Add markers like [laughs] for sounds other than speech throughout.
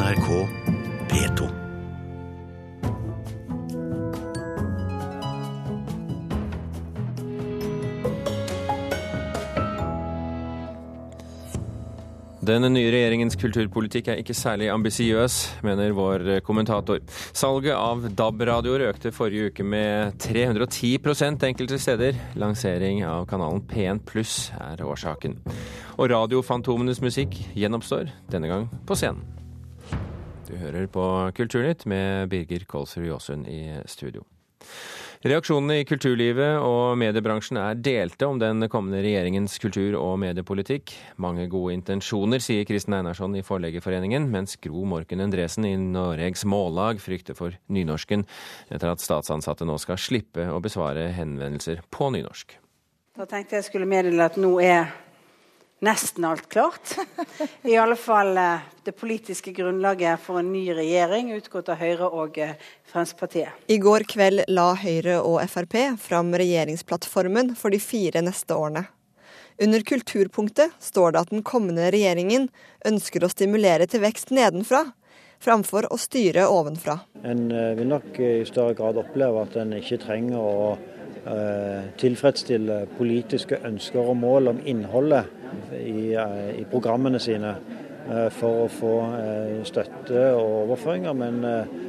NRK P2. Den nye regjeringens kulturpolitikk er ikke særlig ambisiøs, mener vår kommentator. Salget av DAB-radioer økte forrige uke med 310 enkelte steder. Lansering av kanalen P1 pluss er årsaken. Og radiofantomenes musikk gjenoppstår, denne gang på scenen. Hører på Kulturnytt med Birger Kolsrud Jåsund i studio. Reaksjonene i kulturlivet og mediebransjen er delte om den kommende regjeringens kultur- og mediepolitikk. Mange gode intensjoner, sier Kristen Einarsson i Forleggerforeningen, mens Gro Morken Endresen i Noregs Mållag frykter for nynorsken, etter at statsansatte nå skal slippe å besvare henvendelser på nynorsk. Da tenkte jeg skulle meddele at nå er nesten alt klart. I alle fall eh, det politiske grunnlaget for en ny regjering utgått av Høyre og eh, Fremskrittspartiet. I går kveld la Høyre og Frp fram regjeringsplattformen for de fire neste årene. Under kulturpunktet står det at den kommende regjeringen ønsker å stimulere til vekst nedenfra, framfor å styre ovenfra. En eh, vil nok i større grad oppleve at en ikke trenger å tilfredsstille politiske ønsker og mål om innholdet i, eh, i programmene sine eh, for å få eh, støtte og overføringer, men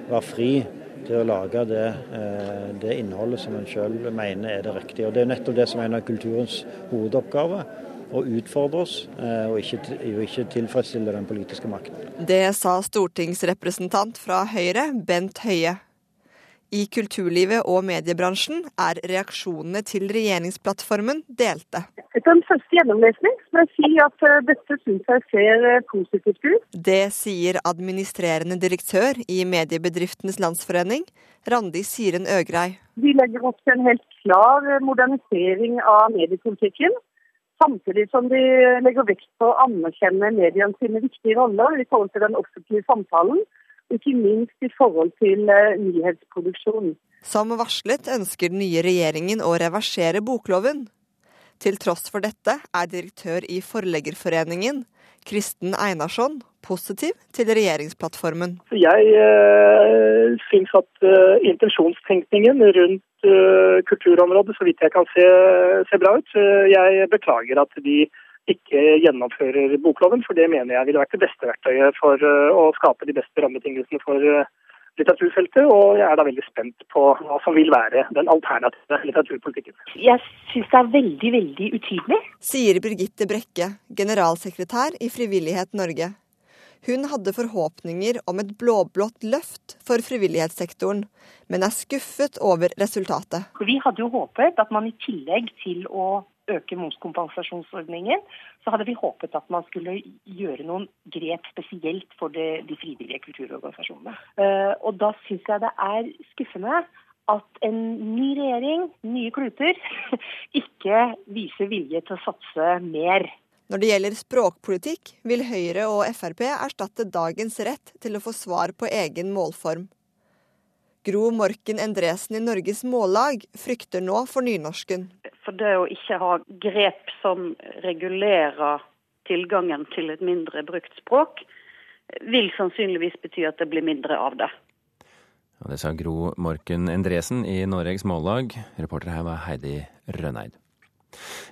være fri til å lage det, det innholdet som en sjøl mener er det riktige. Og Det er nettopp det som er en av kulturens hovedoppgaver. Å utfordre oss, og ikke, og ikke tilfredsstille den politiske makten. Det sa stortingsrepresentant fra Høyre, Bent Høie. I kulturlivet og mediebransjen er reaksjonene til regjeringsplattformen delte. Etter en første gjennomlesning må jeg si at eh, dette syns jeg ser eh, positivt ut. Det sier administrerende direktør i Mediebedriftenes Landsforening, Randi Siren Øgrei. Vi legger opp til en helt klar eh, modernisering av mediepolitikken. Samtidig som de legger vekt på å anerkjenne sine viktige roller i forhold til den offentlige samtalen ikke minst i forhold til uh, nyhetsproduksjon. Som varslet ønsker den nye regjeringen å reversere bokloven. Til tross for dette er direktør i Forleggerforeningen, Kristen Einarsson, positiv til regjeringsplattformen. Jeg eh, syns at eh, intensjonstenkningen rundt eh, kulturområdet, så vidt jeg kan se, se bra ut. Jeg beklager at de ikke gjennomfører bokloven, for det mener jeg ville vært det beste verktøyet for eh, å skape de beste rammebetingelsene for eh, litteraturfeltet, og jeg er da veldig spent på hva som vil være den alternative litteraturpolitikken. Jeg syns det er veldig, veldig utydelig. Sier Birgitte Brekke, generalsekretær i Frivillighet Norge. Hun hadde forhåpninger om et blå-blått løft for frivillighetssektoren, men er skuffet over resultatet. Vi hadde jo håpet at man i tillegg til å øke momskompensasjonsordningen, så hadde vi håpet at man skulle gjøre noen grep spesielt for det, de frivillige kulturorganisasjonene. Uh, og da syns jeg det er skuffende at en ny regjering, nye kluter, [laughs] ikke viser vilje til å satse mer. Når det gjelder språkpolitikk, vil Høyre og Frp erstatte dagens rett til å få svar på egen målform. Gro Morken Endresen i Norges Mållag frykter nå for nynorsken. For det å ikke ha grep som regulerer tilgangen til et mindre brukt språk, vil sannsynligvis bety at det blir mindre av det. Ja, det sa Gro Morken Endresen i Norges Mållag. Reporter her var Heidi Rønneid.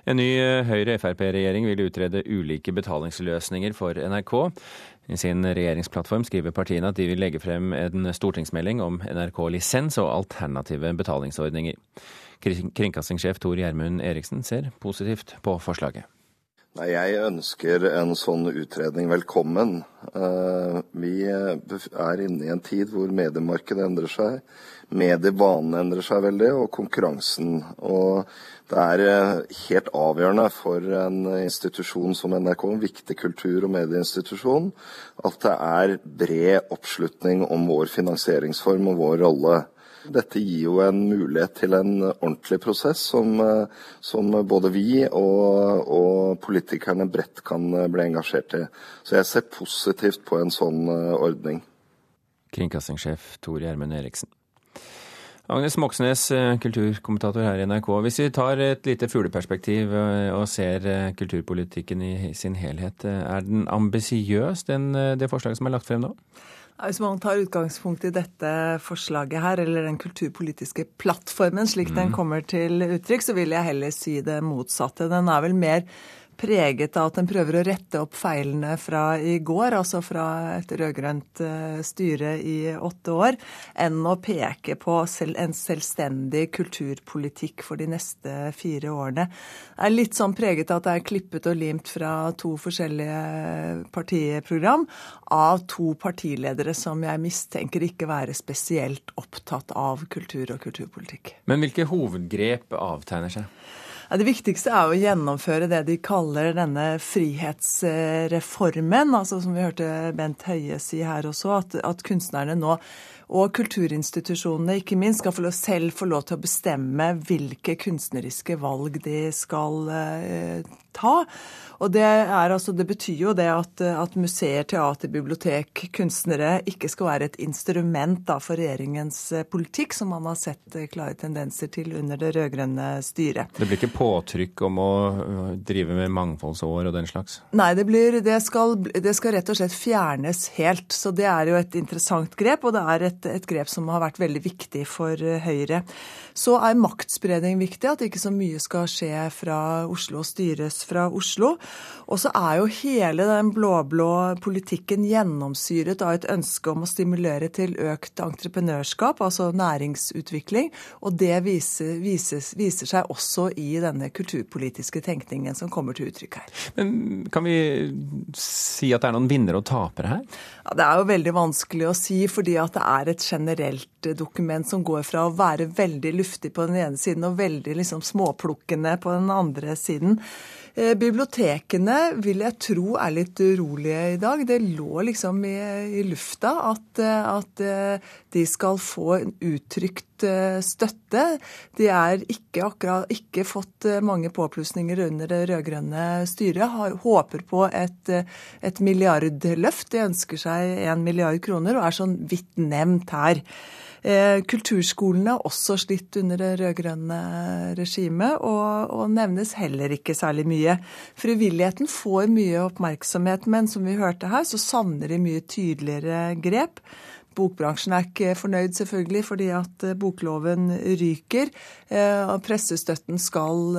En ny eh, Høyre-Frp-regjering vil utrede ulike betalingsløsninger for NRK. I sin regjeringsplattform skriver partiene at de vil legge frem en stortingsmelding om NRK-lisens og alternative betalingsordninger. Kringkastingssjef Tor Gjermund Eriksen ser positivt på forslaget. Nei, Jeg ønsker en sånn utredning velkommen. Eh, vi er inne i en tid hvor mediemarkedet endrer seg. Medievanene endrer seg veldig, og konkurransen. Og det er eh, helt avgjørende for en institusjon som NRK, en viktig kultur- og medieinstitusjon, at det er bred oppslutning om vår finansieringsform og vår rolle. Dette gir jo en mulighet til en ordentlig prosess som, eh, som både vi og, og, politikerne bredt kan eh, bli engasjert i. Så jeg ser positivt på en sånn eh, ordning. Kringkastingssjef Tor Gjermund Eriksen. Agnes Moxnes, kulturkommentator her i NRK. Hvis vi tar et lite fugleperspektiv og ser kulturpolitikken i sin helhet, er den ambisiøs, det forslaget som er lagt frem nå? Hvis man tar utgangspunkt i dette forslaget her, eller den kulturpolitiske plattformen slik mm. den kommer til uttrykk, så vil jeg heller si det motsatte. Den er vel mer preget av at en prøver å rette opp feilene fra i går, altså fra et rød-grønt eh, styre i åtte år, enn å peke på en selvstendig kulturpolitikk for de neste fire årene. Det er litt sånn preget av at det er klippet og limt fra to forskjellige partiprogram av to partiledere som jeg mistenker ikke være spesielt opptatt av kultur og kulturpolitikk. Men hvilke hovedgrep avtegner seg? Det viktigste er å gjennomføre det de kaller denne frihetsreformen. altså Som vi hørte Bent Høie si her også, at, at kunstnerne nå og kulturinstitusjonene ikke minst skal få selv få lov til å bestemme hvilke kunstneriske valg de skal eh, ta. Og det, er, altså, det betyr jo det at, at, museer, teater, bibliotek, kunstnere ikke skal være et instrument da, for regjeringens eh, politikk, som man har sett eh, klare tendenser til under det rød-grønne styret. Det blir ikke påtrykk om å drive med mangfoldsår og den slags? Nei, det, blir, det, skal, det skal rett og slett fjernes helt. Så det er jo et interessant grep, og det er et et, grep som har vært veldig viktig for eh, Høyre. Så er maktspredning viktig, at ikke så mye skal skje fra Oslo og fra Oslo. Og så er jo hele den blå-blå politikken gjennomsyret av et ønske om å stimulere til økt entreprenørskap, altså næringsutvikling. Og det viser, vises, viser seg også i denne kulturpolitiske tenkningen som kommer til uttrykk her. Men kan vi si at det er noen vinnere og tapere her? Ja, det er jo veldig vanskelig å si, fordi at det er et generelt dokument som går fra å være veldig luftig på den ene siden og veldig liksom småplukkende på den andre siden. Eh, bibliotekene vil jeg tro er litt urolige i dag. Det lå liksom i, i lufta at, eh, at, eh, de skal få en uttrykt støtte. De er ikke akkurat ikke fått mange påplussinger under det rød-grønne styret. Har, håper på et, et milliardløft. De ønsker seg en milliard kroner og er sånn vidt nevnt her. Eh, kulturskolene har også slitt under det rød-grønne regimet, og, og, nevnes heller ikke særlig mye. Frivilligheten får mye oppmerksomhet, men som vi hørte her, så savner de mye tydeligere grep. Bokbransjen er ikke fornøyd, selvfølgelig, fordi at eh, bokloven ryker. Eh, og Pressestøtten skal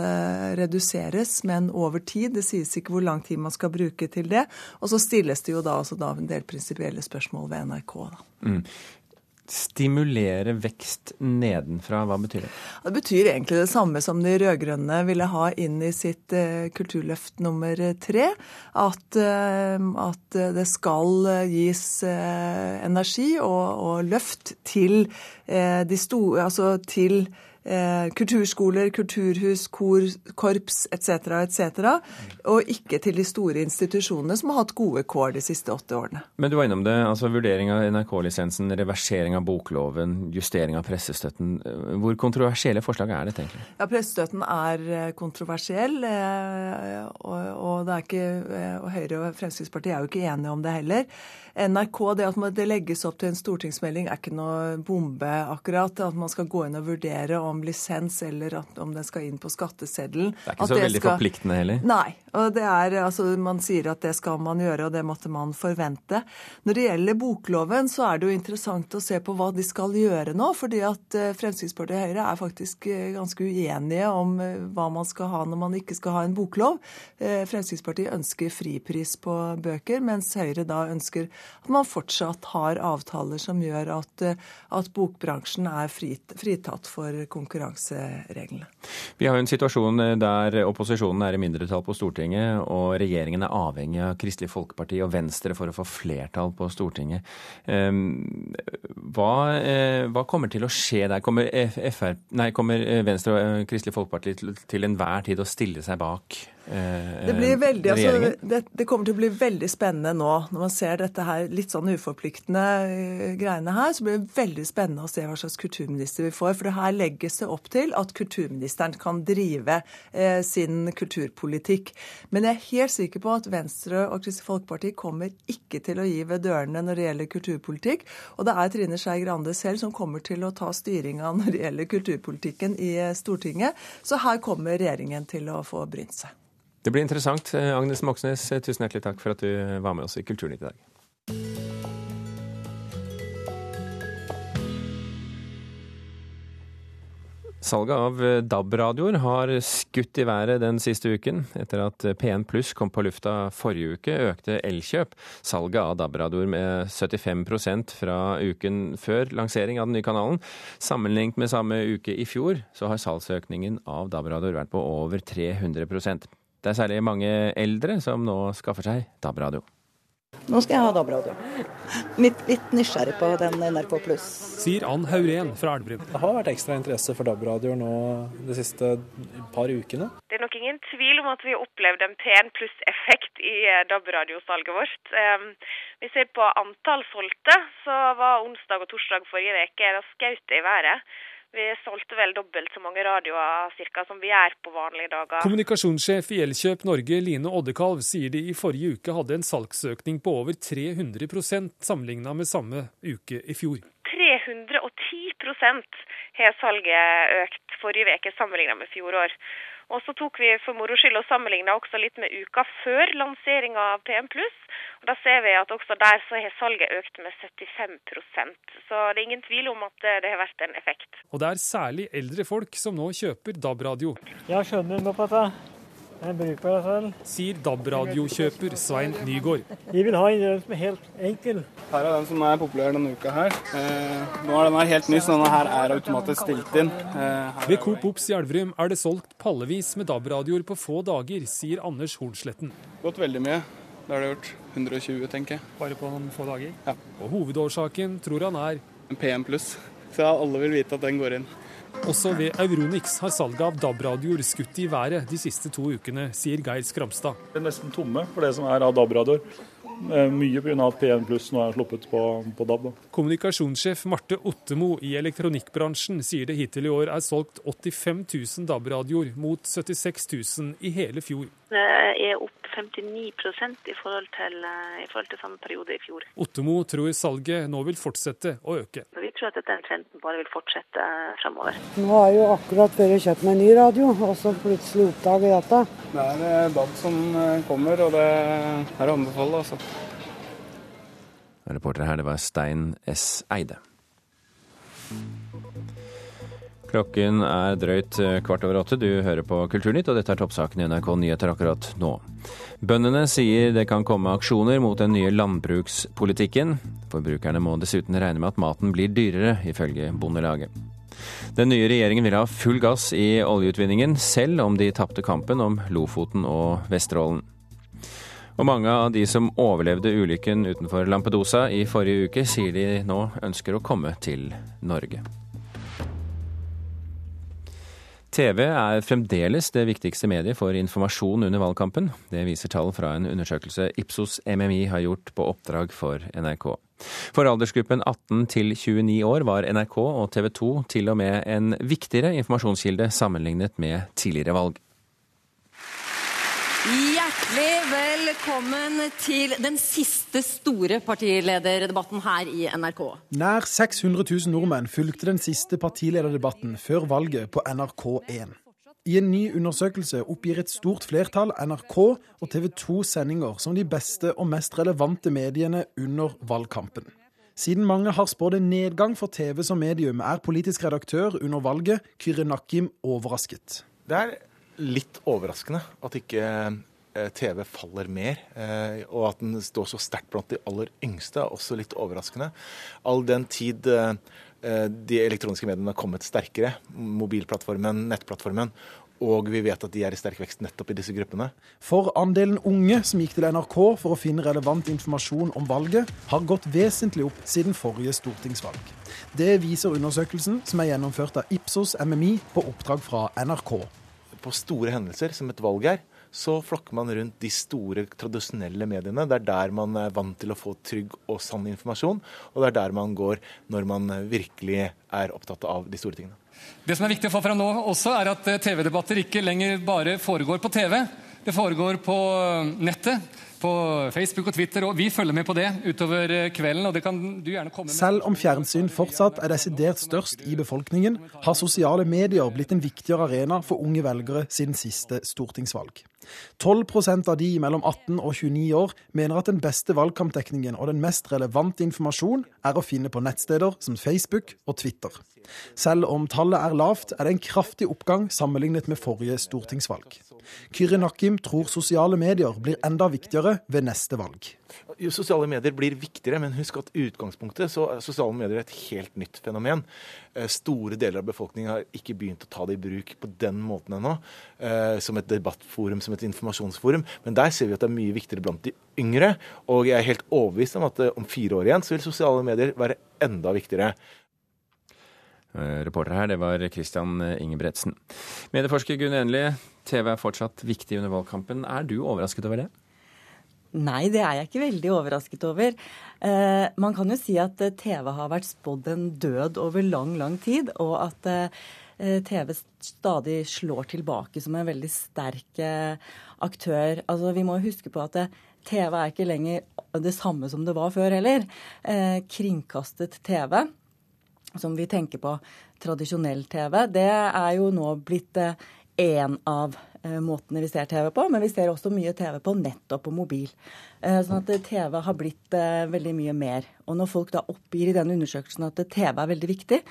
reduseres, men over tid. Det sies ikke hvor lang tid man skal bruke til det. Og så stilles det jo da, da en del prinsipielle spørsmål ved NRK. Mm. Stimulere vekst nedenfra, hva betyr det? Det betyr egentlig det samme som de rød-grønne ville ha inn i sitt uh, kulturløft nummer tre. At, uh, at, det skal gis uh, energi og, og, løft til de store Altså til eh, kulturskoler, kulturhus, kor, korps etc., etc., og ikke til de store institusjonene som har hatt gode kår de siste åtte årene. Men du var innom det, altså vurdering av NRK-lisensen, reversering av bokloven, justering av pressestøtten. Hvor kontroversielle forslag er dette egentlig? Ja, Pressestøtten er eh, kontroversiell, og, og, det er ikke, eh, og Høyre og Fremskrittspartiet er jo ikke enige om det heller. NRK, det at det legges opp til en stortingsmelding, er ikke noe bombe, akkurat. At man skal gå inn og vurdere om lisens eller om den skal inn på skatteseddelen. Det er ikke så veldig skal... forpliktende heller? Nei. og det er, altså, Man sier at det skal man gjøre, og det måtte man forvente. Når det gjelder bokloven, så er det jo interessant å se på hva de skal gjøre nå. fordi at eh, Fremskrittspartiet og Høyre er faktisk eh, ganske uenige om eh, hva man skal ha når man ikke skal ha en boklov. Fremskrittspartiet ønsker fripris på bøker, mens Høyre da ønsker at man fortsatt har avtaler som gjør at, at bokbransjen er frit, fritatt for konkurransereglene. Vi har jo en situasjon der opposisjonen er i mindretall på Stortinget, og regjeringen er avhengig av Kristelig Folkeparti og Venstre for å få flertall på Stortinget. Ehm, hva, eh, hva kommer til å skje der? Kommer, FR, nei, kommer Venstre og Kristelig Folkeparti til, til enhver tid å stille seg bak eh, det, blir veldig, altså, det, det, kommer til å bli veldig spennende nå. Når man ser dette her litt sånn uforpliktende uh, greiene her, så blir det veldig spennende å se hva slags kulturminister vi får. For det her legges det opp til at kulturministeren kan drive eh, sin kulturpolitikk. Men jeg er helt sikker på at Venstre og Kristelig Folkeparti kommer ikke til å gi ved dørene når det gjelder kulturpolitikk. Og det er Trine Skei Grande selv som kommer til å ta styringa når det gjelder kulturpolitikken i uh, Stortinget. Så her kommer regjeringen til å få brynt seg. Det blir interessant. Eh, Agnes Moxnes, eh, tusen hjertelig takk for at du var med oss i Kulturnytt i dag. Salget av eh, DAB-radioer har skutt i været den siste uken. Etter at P1 Pluss kom på lufta forrige uke, økte Elkjøp salget av DAB-radioer med 75% fra uken før lansering av den nye kanalen. Sammenlignet med samme uke i fjor, så har salgsøkningen av DAB-radioer vært på over 300 Det er særlig mange eldre som nå skaffer seg DAB-radio. Nå skal jeg ha DAB-radio. Litt, litt nysgjerrig på den NRK pluss. Sier Ann Hauren fra Elverum. Det har vært ekstra interesse for DAB-radio nå de siste par ukene. Det er nok ingen tvil om at vi har opplevd en P1 pluss-effekt i eh, DAB-radiosalget vårt. Vi ser på antall solgte, så var onsdag og torsdag forrige uke skaut i været. Vi solgte vel dobbelt så mange radioer cirka, som vi er på vanlige dager. Kommunikasjonssjef i Elkjøp Norge, Line Oddekalv, sier de i forrige uke hadde en salgsøkning på over 300% sammenligna med samme uke i fjor. 310% har salget økt forrige uke sammenligna med fjorår. Og så tok vi for moro skyld og sammenligna også litt med uka før lanseringa av PM+. Og Da ser vi at også der så har salget økt med 75% Så det er ingen tvil om at det har vært en effekt. Og det er særlig eldre folk som nå kjøper DAB-radio. Jeg skjønner noe på Jeg bruker jeg selv. Sier DAB-radiokjøper Svein Nygård. Vi vil ha en som er helt enkel. Her er den som er populær denne uka her. Eh, nå er den helt ny, så denne her er automatisk stilt inn. Eh, Ved Coop Ops i Elverum er det solgt pallevis med DAB-radioer på få dager, sier Anders Hornsletten. Gått veldig mye. Det har det gjort. 120, tenker jeg. Bare på noen få dager? Ja. Og hovedårsaken tror han er En PM pluss. Så alle vil vite at den går inn. Også ved Euronix har salget av DAB-radioer skutt i været de siste to ukene, sier Geir Skramstad. Det er nesten tomme for det som er av DAB-radioer. Mye pga. at P1 Pluss nå er sluppet på, på DAB. Da. Kommunikasjonssjef Marte Ottemo i elektronikkbransjen sier det hittil i år er solgt 85 000 DAB-radioer, mot 76 000 i hele fjor. Det er opp 59% i forhold, til, i forhold til samme periode i fjor. Ottemo tror salget nå vil fortsette å øke. Vi tror at den trenden bare vil fortsette fremover. Nå har jeg jo akkurat før jeg kjøpt meg en ny radio, og så plutselig oppdager jeg dette. Det er DAB som kommer, og det er å anbefale, altså. Reporter her, det var Stein S. Eide. Klokken er drøyt kvart over åtte. Du hører på Kulturnytt, og dette er toppsaken i NRK Nyheter akkurat nå. Bøndene sier det kan komme aksjoner mot den nye landbrukspolitikken. Forbrukerne må dessuten regne med at maten blir dyrere, ifølge Bondelaget. Den nye regjeringen vil ha full gass i oljeutvinningen, selv om de tapte kampen om Lofoten og Vesterålen. Og mange av de som overlevde ulykken utenfor Lampedusa i forrige uke, sier de nå ønsker å komme til Norge. TV er fremdeles det viktigste mediet for informasjon under valgkampen. Det viser tall fra en undersøkelse Ipsos MMI har gjort på oppdrag for NRK. For aldersgruppen 18 til 29 år var NRK og TV 2 til og med en viktigere informasjonskilde sammenlignet med tidligere valg. Hjertelig velkommen til den siste store partilederdebatten her i NRK. Nær 600 000 nordmenn fulgte den siste partilederdebatten før valget på NRK1. I en ny undersøkelse oppgir et stort flertall NRK og TV 2 sendinger som de beste og mest relevante mediene under valgkampen. Siden mange har spådd en nedgang for TV som medium, er politisk redaktør under valget Kyrre Nakim, overrasket. Det er litt overraskende at ikke TV faller mer, og at den står så sterkt blant de aller yngste, er også litt overraskende. All den tid de elektroniske mediene har kommet sterkere, mobilplattformen, nettplattformen, og vi vet at de er i sterk vekst nettopp i disse gruppene. For andelen unge som gikk til NRK for å finne relevant informasjon om valget, har gått vesentlig opp siden forrige stortingsvalg. Det viser undersøkelsen som er gjennomført av Ipsos MMI på oppdrag fra NRK. På store hendelser som et valg er, så flokker man rundt de store, tradisjonelle mediene. Det er der man er vant til å få trygg og sann informasjon, og det er der man går når man virkelig er opptatt av de store tingene. Det som er viktig å få fram nå også, er at eh, TV-debatter ikke lenger bare foregår på TV. Det foregår på eh, nettet på Facebook og Twitter, og vi følger med på det utover eh, kvelden. og det kan du gjerne komme med. Selv om fjernsyn fortsatt er desidert størst i befolkningen, har sosiale medier blitt en viktigere arena for unge velgere siden siste stortingsvalg. 12% av de mellom 18 og 29 år mener at den beste valgkampdekningen og den mest relevante informasjon er å finne på nettsteder som Facebook og Twitter. Selv om tallet er lavt, er det en kraftig oppgang sammenlignet med forrige stortingsvalg. Kyrre Nakkim tror sosiale medier blir enda viktigere ved neste valg. Sosiale medier blir viktigere, men husk at utgangspunktet så er sosiale medier et helt nytt fenomen. Eh, store deler av befolkningen har ikke begynt å ta det i bruk på den måten ennå. Eh, som et debattforum, som et informasjonsforum. Men der ser vi at det er mye viktigere blant de yngre. Og jeg er helt overbevist om at eh, om fire år igjen så vil sosiale medier være enda viktigere. Reporter her, det var Christian Ingebretsen. Medieforsker Gunn Enli, TV er fortsatt viktig under valgkampen. Er du overrasket over det? Nei, det er jeg ikke veldig overrasket over. Eh, man kan jo si at eh, TV har vært spådd en død over lang, lang tid. Og at eh, TV stadig slår tilbake som en veldig sterk eh, aktør. Altså, Vi må huske på at eh, TV er ikke lenger det samme som det var før heller. Eh, kringkastet TV, som vi tenker på tradisjonell TV, det er jo nå blitt én av Eh, måtene vi ser TV på, men vi ser også mye TV på nett og på mobil. Eh, sånn at TV har blitt eh, veldig mye mer. Og når folk da oppgir i denne undersøkelsen at TV er veldig viktig,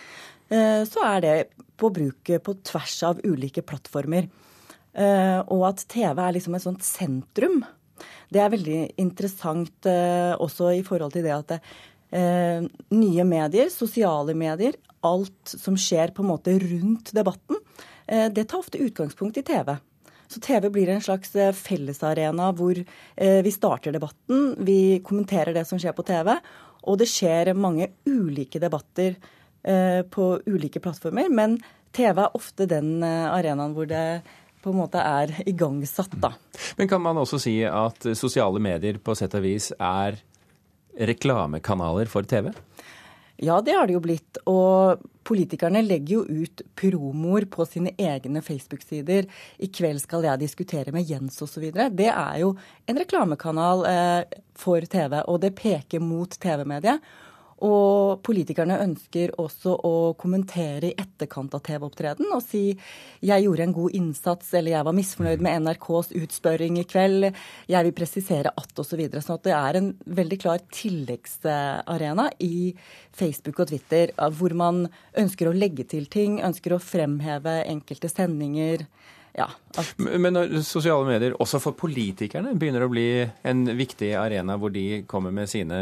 så er det på bruk på tvers av ulike plattformer. Og at TV er liksom et sånt sentrum. Det er veldig interessant også i forhold til det at det, nye medier, sosiale medier, alt som skjer på en måte rundt debatten, det tar ofte utgangspunkt i TV. Så TV blir en slags eh, fellesarena hvor eh, vi starter debatten, vi kommenterer det som skjer på TV, og det skjer mange ulike debatter eh, på ulike plattformer. Men TV er ofte den arenaen hvor det på en måte er igangsatt, da. Men kan man også si at sosiale medier på sett og vis er reklamekanaler for TV? Ja, det har det jo blitt. Og politikerne legger jo ut promoer på sine egne Facebook-sider. I kveld skal jeg diskutere med Jens osv. Det er jo en reklamekanal eh, for TV, og det peker mot TV-mediet. Og politikerne ønsker også å kommentere i etterkant av TV-opptreden og si 'jeg gjorde en god innsats', eller 'jeg var misfornøyd med NRKs utspørring i kveld', 'jeg vil presisere at' osv. Så videre. sånn at det er en veldig klar tilleggsarena i Facebook og Twitter hvor man ønsker å legge til ting, ønsker å fremheve enkelte sendinger ja. At... Men når sosiale medier også for politikerne begynner å bli en viktig arena hvor de kommer med sine,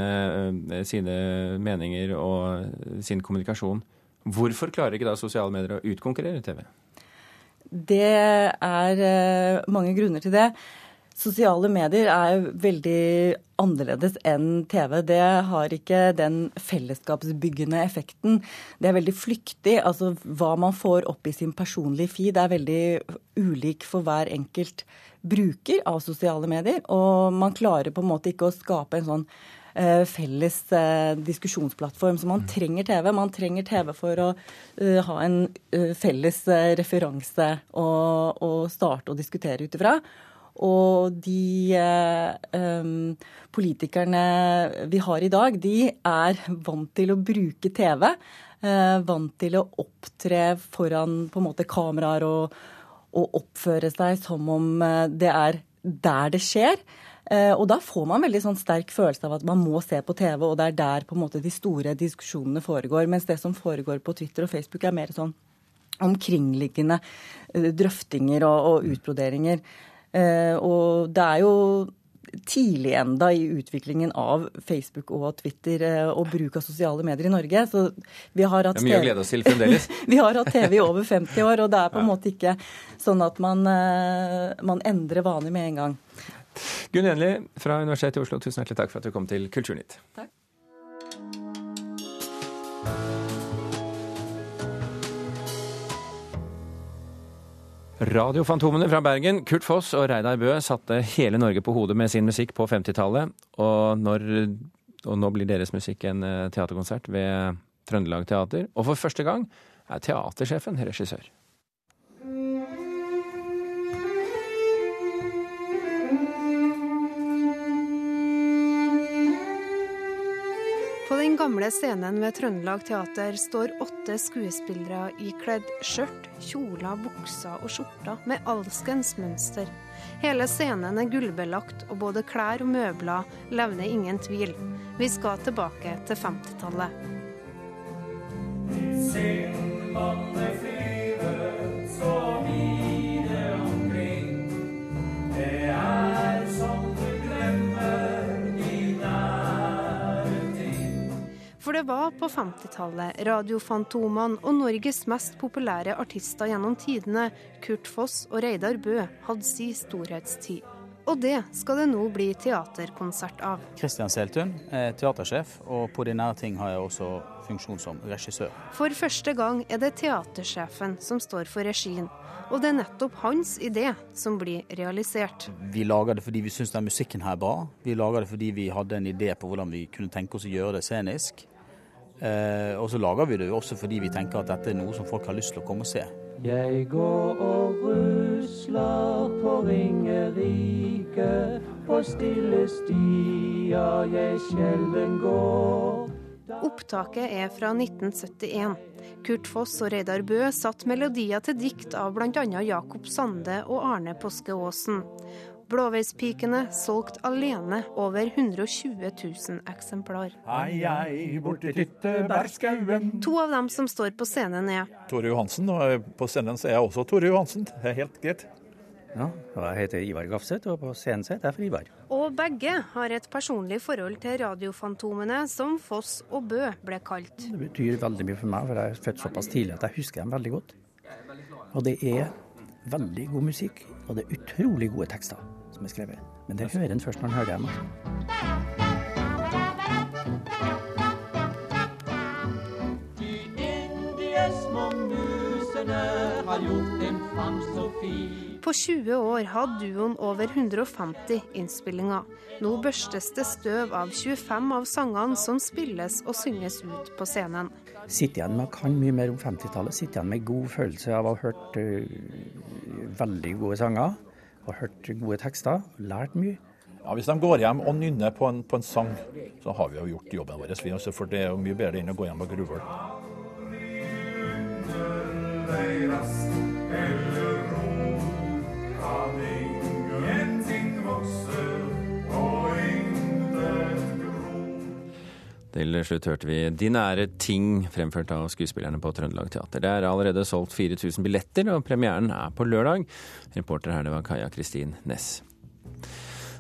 eh, sine meninger og sin kommunikasjon, hvorfor klarer ikke da sosiale medier å utkonkurrere TV? Det er eh, mange grunner til det. Sosiale medier er veldig annerledes enn TV. Det har ikke den fellesskapsbyggende effekten. Det er veldig flyktig. Altså hva man får opp i sin personlige feed er veldig ulik for hver enkelt bruker av sosiale medier. Og man klarer på en måte ikke å skape en sånn uh, felles uh, diskusjonsplattform. Så man trenger TV. Man trenger TV for å uh, ha en felles referanse å starte å diskutere ut ifra. Og de eh, politikerne vi har i dag, de er vant til å bruke TV. Eh, vant til å opptre foran på en måte kameraer og, og oppføre seg som om eh, det er der det skjer. Og da får man veldig sånn sterk følelse av at man må se på TV, og det er der på en måte de store diskusjonene foregår. Mens det som foregår på Twitter og Facebook, er mer sånn omkringliggende drøftinger og, og utbroderinger. Eh, og det er jo tidlig enda i utviklingen av Facebook og Twitter eh, og bruk av sosiale medier i Norge. Så vi har hatt, mye å glede oss til fremdeles. [laughs] vi har hatt TV i over 50 år, og det er på en måte ikke sånn at man, eh, man endrer vaner med en gang. Gunn Enli fra Universitetet i Oslo, tusen hjertelig takk for at du kom til Kulturnytt. Takk. Radiofantomene fra Bergen, Kurt Foss og Reidar Bø satte hele Norge på hodet med sin musikk på 50-tallet. Og, og, nå blir deres musikk en eh, teaterkonsert ved Trøndelag Teater. Og for første gang er teatersjefen regissør. Den gamle scenen ved Trøndelag Teater står åtte skuespillere ikledd skjørt, kjoler, bukser og skjorter med alskens mønster. Hele scenen er gullbelagt, og både klær og møbler levner ingen tvil. Vi skal tilbake til 50-tallet. Var på 50-tallet radiofantomene og Norges mest populære artister gjennom tidene, Kurt Foss og Reidar Bø, hadde si storhetstid. Og det skal det nå bli teaterkonsert av. Kristian Seltun er teatersjef, og på de nære ting har jeg også funksjon som regissør. For første gang er det teatersjefen som står for regien. Og det er nettopp hans idé som blir realisert. Vi lager det fordi vi syns den musikken her er bra. Vi lager det fordi vi hadde en idé på hvordan vi kunne tenke oss å gjøre det scenisk. Eh, og så lager vi det jo også fordi vi tenker at dette er noe som folk har lyst til å komme og se. Jeg går og rusler på Ringerike, på stille stier jeg sjelden går. Opptaket er fra 1971. Kurt Foss og Reidar Bø satt melodier til dikt av bl.a. Jakob Sande og Arne Påske Aasen. Blåveispikene solgt alene over 120 000 eksemplar. Hei, hei, borti Tyttebærskauen. To av dem som står på scenen er Tore Johansen, og på scenen er jeg også Tore Johansen. Det er helt greit. Ja, jeg heter Ivar Gafseth, og på scenen er jeg for Ivar. Og begge har et personlig forhold til radiofantomene, som Foss og Bø ble kalt. Det betyr veldig mye for meg, for jeg er født såpass tidlig at jeg husker dem veldig godt. Og det er veldig god musikk, og det er utrolig gode tekster som er skrevet. Men det hører en først når en hører dem. De yndige små musene har gjort en fangst så fin. På 20 år hadde duoen over 150 innspillinger. Nå børstes det støv av 25 av sangene som spilles og synges ut på scenen. Sitter igjen med kan mye mer om 50-tallet. Sitter igjen med god følelse av å ha hørt uh, veldig gode sanger og hørt gode tekster, lært mye. Ja, Hvis de går hjem og nynner på en, på en sang, så har vi jo gjort jobben vår. For det er jo mye bedre enn å gå hjem og grue. Til slutt hørte vi De nære ting, fremført av skuespillerne på Trøndelag Teater. Det er allerede solgt 4000 billetter, og premieren er på lørdag. Reporter her det var Kaja Kristin Næss.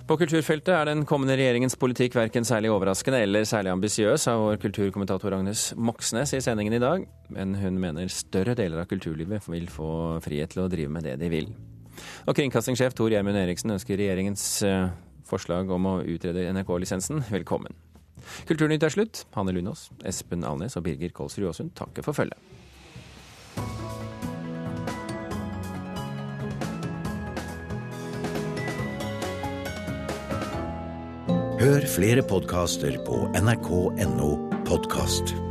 På kulturfeltet er den kommende regjeringens politikk verken særlig overraskende eller særlig ambisiøs, sa vår kulturkommentator Agnes Moxnes i sendingen i dag. Men hun mener større deler av kulturlivet vil få frihet til å drive med det de vil. Og kringkastingssjef Tor Gjermund Eriksen ønsker regjeringens eh, forslag om å utrede NRK-lisensen velkommen. Kulturnytt er slutt. Hanne Lunås, Espen Alnes og Birger Kolsrud Aasund takker for følget. Hør flere podkaster på nrk.no podkast.